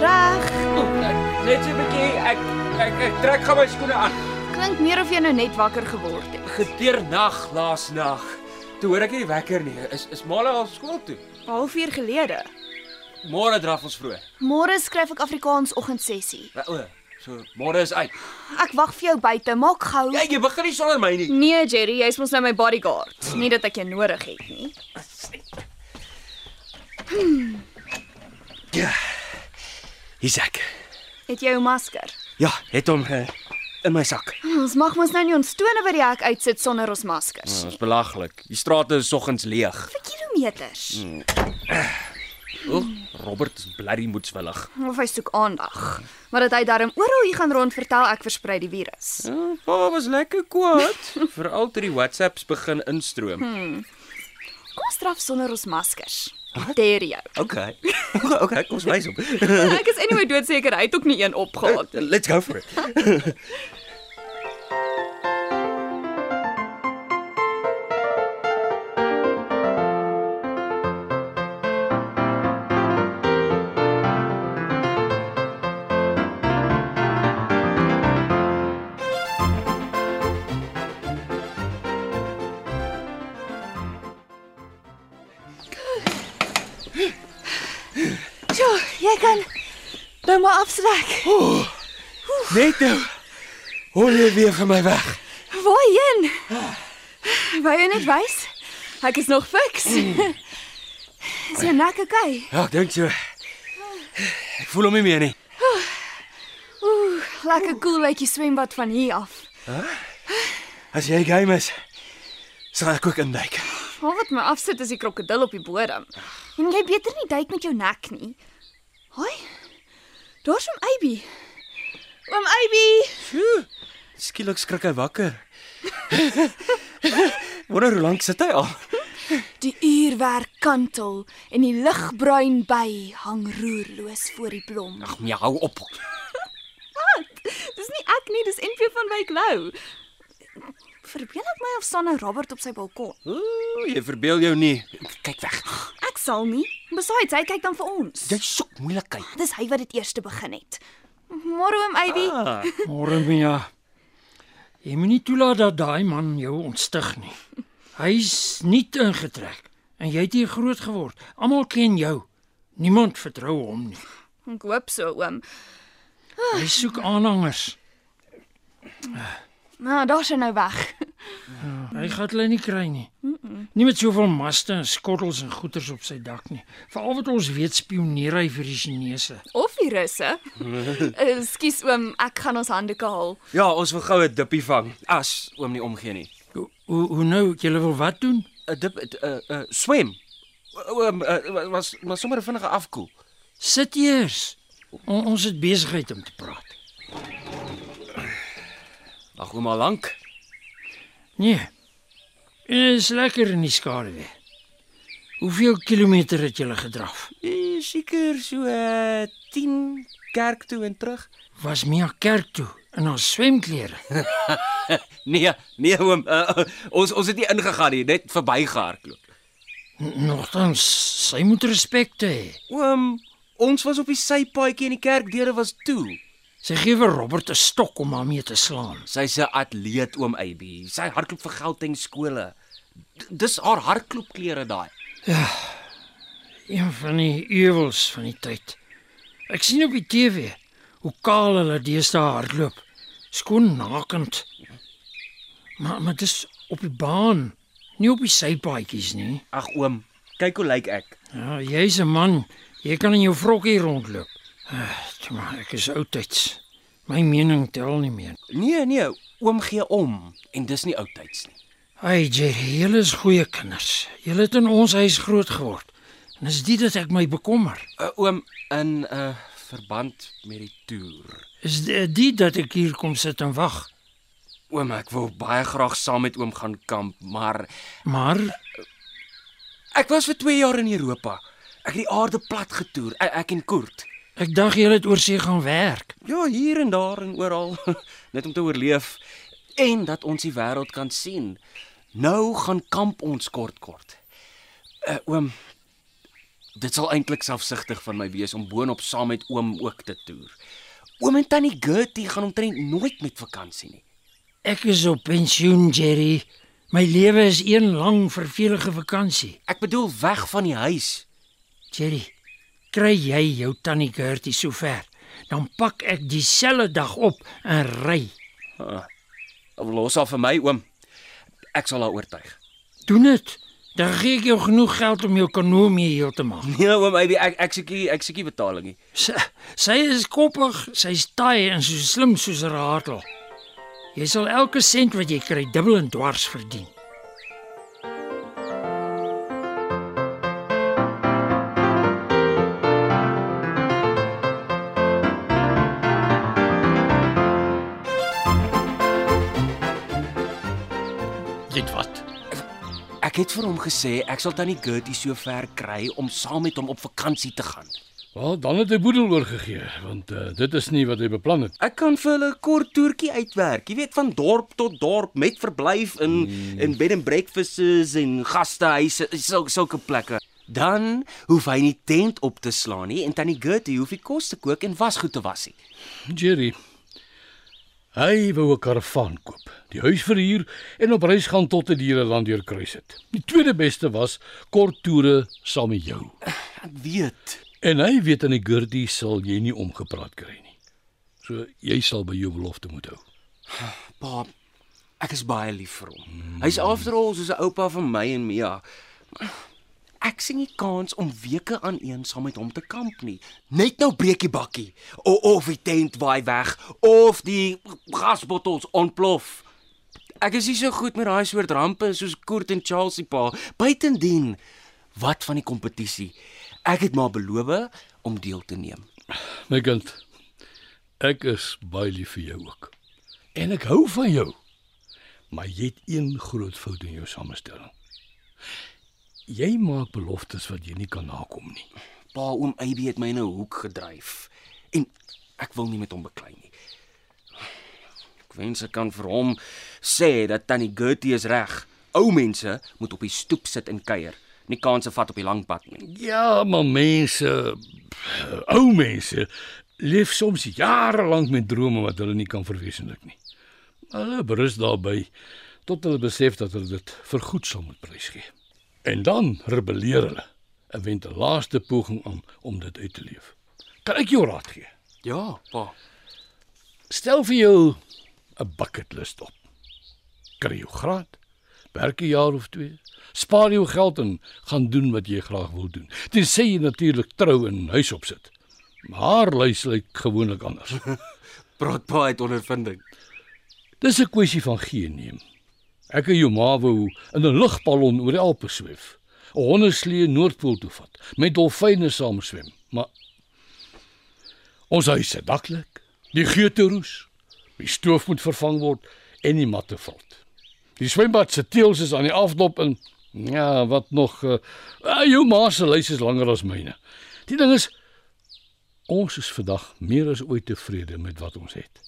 Reg. Net so 'n bietjie ek ek, ek trek gou my skoene aan. Klink meer of jy nou net wakker geword het. Gedeernag laas nag. Toe hoor ek nie wekker nie. Is is Mala al skool toe? 'n Halfuur gelede. Môre draf ons vroeg. Môre skryf ek Afrikaans oggendsessie. O, so môre is uit. Ek wag vir jou buite. Maak gou. Ja, jy begin nie sonder my nie. Nee, Jerry, jy's mos nou my bodyguard. Nie dat ek jou nodig het nie. Ja. Hier's ek. Het jy jou masker? Ja, het hom uh, in my sak. Ons mag mos nou nie ons tone by die hek uitsit sonder ons maskers Dit nie. is belaglik. Die strate is soggens leeg. Vir kilometers. O, Robert is bloody moedswillig. Of hy soek aandag. Maar dat hy darm oral hier gaan rond vertel ek versprei die virus. Ja, pa was lekker kwaad. Veral toe die WhatsApps begin instroom. Kom ons straf sonder ons maskers. Deur jou. Okay. okay, kom ons wys hom. Ek is anyway doodseker hy het ook nie een opgehad. Let's go for it. maar afslek. Net nou. Hol jy weer van my weg. Waarheen? Wou jy net wys? Ek is nog fiks. Is jou nek okay? Ja, ek dink so. Ek voel hom nie meer nie. Ooh, lekker cool lyk die swembad van hier af. As jy game is, sal ek ook induik. Al wat my afsit is die krokodil op die bodem. En jy beter nie duik met jou nek nie. Hoi. Daar's hom Abby. Oom Abby. Sjoe. Skielik skrik hy wakker. Wonder hoe lank sit hy al? Die uurwerk kantel en die ligbruin by hang roerloos voor die blom. Ag, nee, hou op. Dis nie ek nie, dis NP van Wyk Lou. Verbeel ek my of staan nou Robert op sy balkon? Ooh, jy verbeel jou nie. Kyk weg. Ek sal nie. Besides, hy kyk dan vir ons. Jy soek moeilikheid. Dis hy wat dit eerste begin het. Môre oom Abby. Ah, Môre Mia. Jy moenie toelaat dat daai man jou ontstig nie. Hy's nie ingetrek en jy het hier groot geword. Almal ken jou. Niemand vertrou hom nie. Ek hoop so oom. Hy soek aanhangers. Nou, daar's hy nou weg. Hy gaan hulle nie kry nie. Nie met soveel maste en skottels en goeters op sy dak nie. Veral wat ons weet spioneer hy vir die Chinese. Of die russe. Ekskuus oom, ek gaan ons handdoeke haal. ja, ons wil gou 'n dippie vang. As oom nie omgee nie. Hoe hoe, nou, jy wil wat doen? 'n Dip 'n uh, uh, swem. Oom was maar sommer 'n vinnige afkoel. Sit eers. O, ons het besigheid om te praat. Ag, oom al lank. Nee. Is lekker in die skaduwee. Hoeveel kilometer het jy gedraf? Eh, Seker so uh, 10 kerk toe en terug. Was Mia kerk toe in haar swemklere. Nee, nee oom, uh, ons ons het nie ingegaan nie, net verbygehardloop. Nogtans, sy moet respek hê. Oom, ons was op die sypaadjie en die kerkdeure was toe. Sy gee vir Robert 'n stok om haar mee te slaan. Sy's 'n atleet oom Abby. Sy hardloop vir Gauteng skole. D- Dis haar hardloopklere daai. Een van die ewels van die tyd. Ek sien op die TV hoe kaal hulle deesdae hardloop. Skoon nakend. Maar maar dis op die baan, nie op die sypaadjies nie. Ag oom, kyk hoe lyk ek. Ja, jy's 'n man. Jy kan in jou vrokkie rondloop. Toe maar ek is oudtyds. My mening tel nie meer. Nee, nee, oom gee om en dis nie oudtyds nie. Ai, Jerry, julle is goeie kinders. Julle het in ons huis groot geword. En dis dit dat ek my bekommer. Uh, oom in 'n uh, verband met die toer. Is dit dit dat ek hier kom sit en wag. Oom, ek wil baie graag saam met oom gaan kamp, maar Maar ek was vir 2 jaar in Europa. Ek het die aarde plat getoer, ek, ek en Koert. Ek dink jy het oor see gaan werk. Ja, hier en daar en oral, net om te oorleef en dat ons die wêreld kan sien. Nou gaan kamp ons kort kort. Uh, oom, dit sal eintlik selfsugtig van my wees om boonop saam met oom ook te toer. Oom en tannie Gertie gaan omtrent nooit met vakansie nie. Ek is op pensioen, Jerry. My lewe is een lang vervelige vakansie. Ek bedoel weg van die huis. Jerry, kry jy jou tannie Gertie sover, dan pak ek dieselfde dag op en ry. Uh, los af vir my oom. Ek sal haar oortuig. Doen dit. Dan gee ek jou genoeg geld om jou kanoe mee heel te maak. Nee oom, baby, ek ek sekie ek sekie betaling nie. Sy, sy is koppig, sy's taai en so slim soos 'n ratel. Jy sal elke sent wat jy kry dubbel en dwars verdien. Dit wat? Ek het vir hom gesê ek sal tannie Gertie so ver kry om saam met hom op vakansie te gaan. Wel, dan het hy boedel oorgegee, want uh, dit is nie wat hy beplan het. Ek kan vir hulle 'n kort toertjie uitwerk. Jy weet van dorp tot dorp met verblyf in mm. in bed and breakfasts en gastehuise, sulke sulke plekke. Dan hoef hy nie tent op te slaan nie en tannie Gertie hoef nie kos te kook en wasgoed te was nie. Jerry. Hy wou 'n karavaan koop, die huis verhuur en op reis gaan tot hy die hele land deurkruis het. Die tweede beste was kort toere saam met jou. Ek weet. En hy weet aan die Gurdie sal jy nie omgepraat kry nie. So jy sal by jou belofte moet hou. Pa, ek is baie lief vir hom. Mm. Hy's after all soos 'n oupa vir my en Mia. Ek sien nie kans om weke aan een saam met hom te kamp nie. Net nou breek die bakkie o, of die tent waai weg of die gasbottels ontplof. Ek is nie so goed met daai soort rampe soos Koert en Charles se pa. Buitendien, wat van die kompetisie? Ek het maar beloof om deel te neem. My kind, ek is baie lief vir jou ook. En ek hou van jou. Maar jy het een groot fout in jou samestelling. Jy maak beloftes wat jy nie kan nakom nie. Pa oom Aby het my in 'n hoek gedryf en ek wil nie met hom beklei nie. Ek wens ek kan vir hom sê dat tannie Gertie is reg. Ou mense moet op die stoep sit en kuier, nie kansse vat op die lang pad nie. Ja, maar mense, ou mense, leef soms jare lank met drome wat hulle nie kan verwesenlik nie. Hulle berus daarby tot hulle besef dat hulle dit vergoed sal moet prysgee. En dan rebelleer hulle en wend 'n laaste poging aan om dit uit te leef. Kan ek jou raad gee? Ja, pa. Stel vir jou 'n bucket list op. Kry jou graad, werk 'n jaar of twee, spaar jou geld en gaan doen wat jy graag wil doen. Dit sê jy natuurlik trou en huis opsit. Maar lys lyk gewoonlik anders. Praat pa uit ondervinding. Dis 'n kwessie van gee en neem. Ek en jou ma wou in 'n lugballon oor die Alpe sweef. 'n Hondeslee Noordpool toe vat, met dolfyne saam swem, maar ons huis se daklek, die geute roes, die stoof moet vervang word en die matte valt. Die swembad se teëls is aan die afdop en ja, wat nog uh, jou ma se lys is langer as myne. Die ding is ons is vandag meer as ooit tevrede met wat ons het.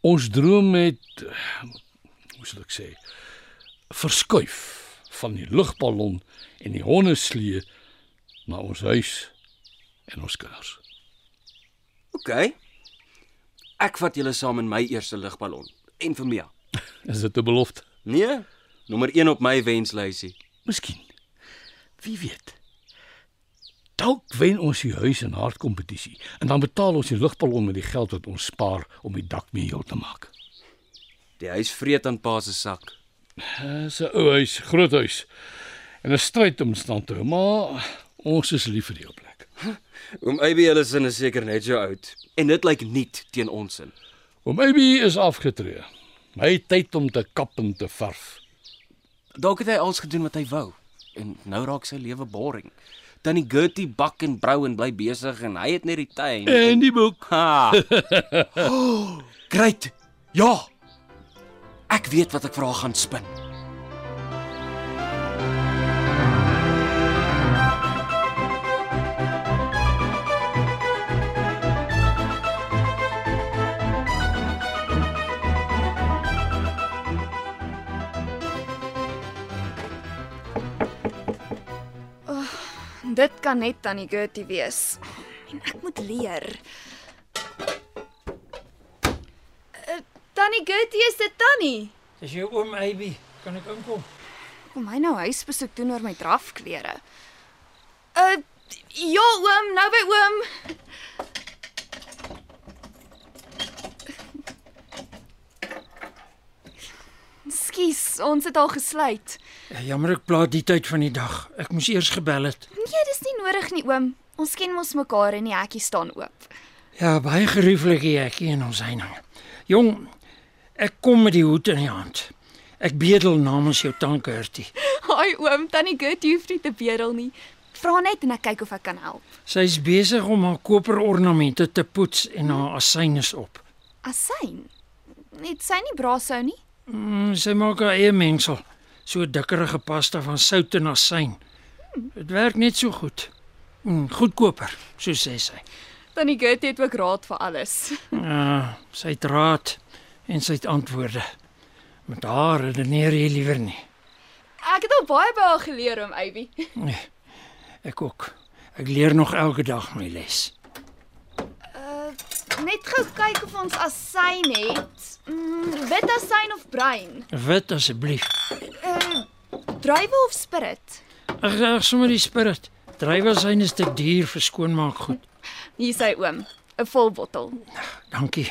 Ons droom het hoe sal ek sê verskuif van die lugballon en die hondeslee na ons huis en ons kinders. OK. Ek vat julle saam in my eerste lugballon en vir Mia. Is dit 'n belofte? Nee, nommer 1 op my wenslysie. Miskien. Wie weet. Dalk wen ons die huis en hart kompetisie en dan betaal ons die lugballon met die geld wat ons spaar om die dak mee heel te maak. Die huis vreet aan pa se sak. Dis 'n ou huis, groot huis. En 'n stryd om stand te hou, maar ons is lief vir die ou plek. Oom Aby hulle sin is seker net so oud en dit lyk niet teen ons sin. Oom Aby is afgetree. Hy het tyd om te kap en te verf. Dalk het hy alles gedoen wat hy wou en nou raak sy lewe boring. Tannie Gertie bak en brou en bly besig en hy het net die tuin. En die boek. Ha. oh, great. Ja. Ek weet wat ek vir haar gaan spin. Dit kan net Tannie Gertie wees. En ek moet leer. Tannie Gertie, is dit Tannie? Dis jou oom Abby. Kan ek inkom? Kom hy nou huisbesoek doen oor my drafklere? Uh ja oom, nou by oom. Skus, ons het al gesluit. Ja, jammer ek plaat die tyd van die dag. Ek moes eers gebel het. Nee, dis nie nodig nie oom. Ons ken mos mekaar en die hekkie staan oop. Ja, baie gerieflike hekkie in ons heining. Jong, ek kom met die hoed in die hand. Ek bedel namens jou tanke Hertie. Haai oom, Tannie Gertie hoef nie te bedel nie. Vra net en ek kyk of ek kan help. Sy's besig om haar koperornamente te poets en haar asynes op. Asyn. Net sy nie brasou nie. Mm, sy maak haar eie mengsel, so dikkerige pasta van sout en asyn. Dit werk net so goed. Mm, goedkoper, so sê sy. Tannie Gertie het ook raad vir alles. Ja, sy het raad en sy het antwoorde. Met haar redeneer jy liewer nie. Ek het al baie by haar geleer om Abby. Nee. Ek ook. Ek leer nog elke dag my les. Uh net gou kyk of ons asyn het. Mm, wit asyn of bruin? Wit asseblief. Uh druiwe of spirit? Ag, ag sommer die spirit. Drywersyn is te duur vir skoonmaak goed. Hier sy oom, 'n vol bottel. Dankie.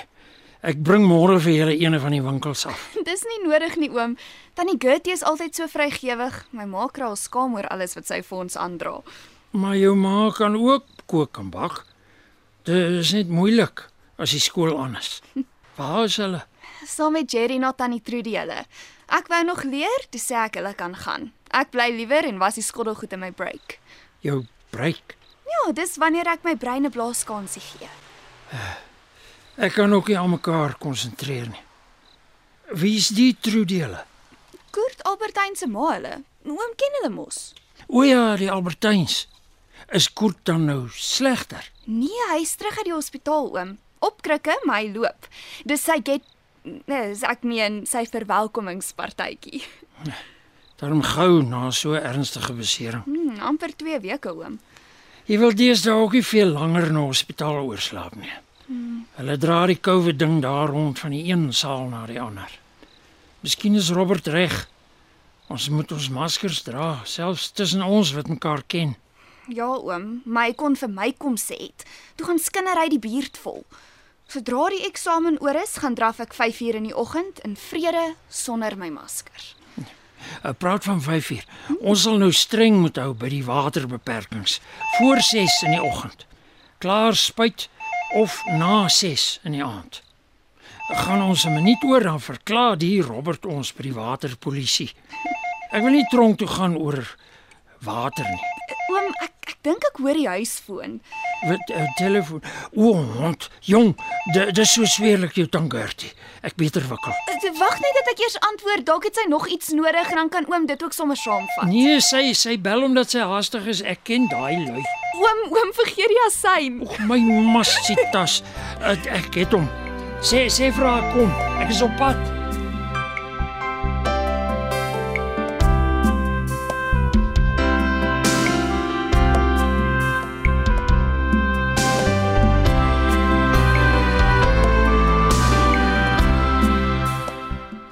Ek bring môre vir julle een van die winkels af. Dis nie nodig nie oom. Tannie Gertie is altyd so vrygewig. My ma kry al skaam oor alles wat sy vir ons aandra. Maar jou ma kan ook kook en bak. Dit is net moeilik as die skool aan is. Waar is hulle? Saam met Jerry na Tannie Trudy hulle. Ek wou nog leer, toe sê ek hulle kan gaan. Ek bly liewer en was die skottelgoed in my break. Jou breek. Ja, dis wanneer ek my brein 'n blaaskansie gee. Ek kan ook nie aan mekaar konsentreer nie. Wie is die Trudele? Kurt Albertyn se ma hulle. Oom ken hulle mos. O ja, die Albertyns. Is Kurt dan nou slegter? Nee, hy is terug uit die hospitaal oom. Op krikke, maar hy loop. Dis sy get nee, ek meen sy verwelkomingspartytjie. Daarom gou na so ernstige besering. Hmm, amper 2 weke oom. Jy wil deesdae ook nie veel langer in 'n hospitaal oorslaap nie. Hmm. Hulle dra die COVID ding daar rond van die een saal na die ander. Miskien is Robert reg. Ons moet ons maskers dra, selfs tussen ons wat mekaar ken. Ja oom, maar hy kon vir my kom sê het. Toe gaan skinnery die buurt vol. Sodra die eksamen oor is, gaan draf ek 5uur in die oggend in vrede sonder my masker. Ek praat van 5uur. Ons sal nou streng moet hou by die waterbeperkings voor 6 in die oggend. Klaar spuit of na 6 in die aand. Gaan ons 'n minuut oor dan verklaar die Robert ons by die waterpolisie. Ek wil nie tronk toe gaan oor water nie. Oom, ek ek dink ek hoor die huisfoon. Wat uh, telefoon. O, hond, jong, dis so sweerlik jou tangertie. Ek beter wikkel. Uh, Wag net dat ek eers antwoord. Dalk het sy nog iets nodig en dan kan oom dit ook sommer saamvat. Nee, sy sy bel omdat sy haastig is. Ek ken daai lui. Oom, oom vergeet die asyn. O, my massitas. Ek, ek het hom. Sê sê haar kom. Ek is op pad.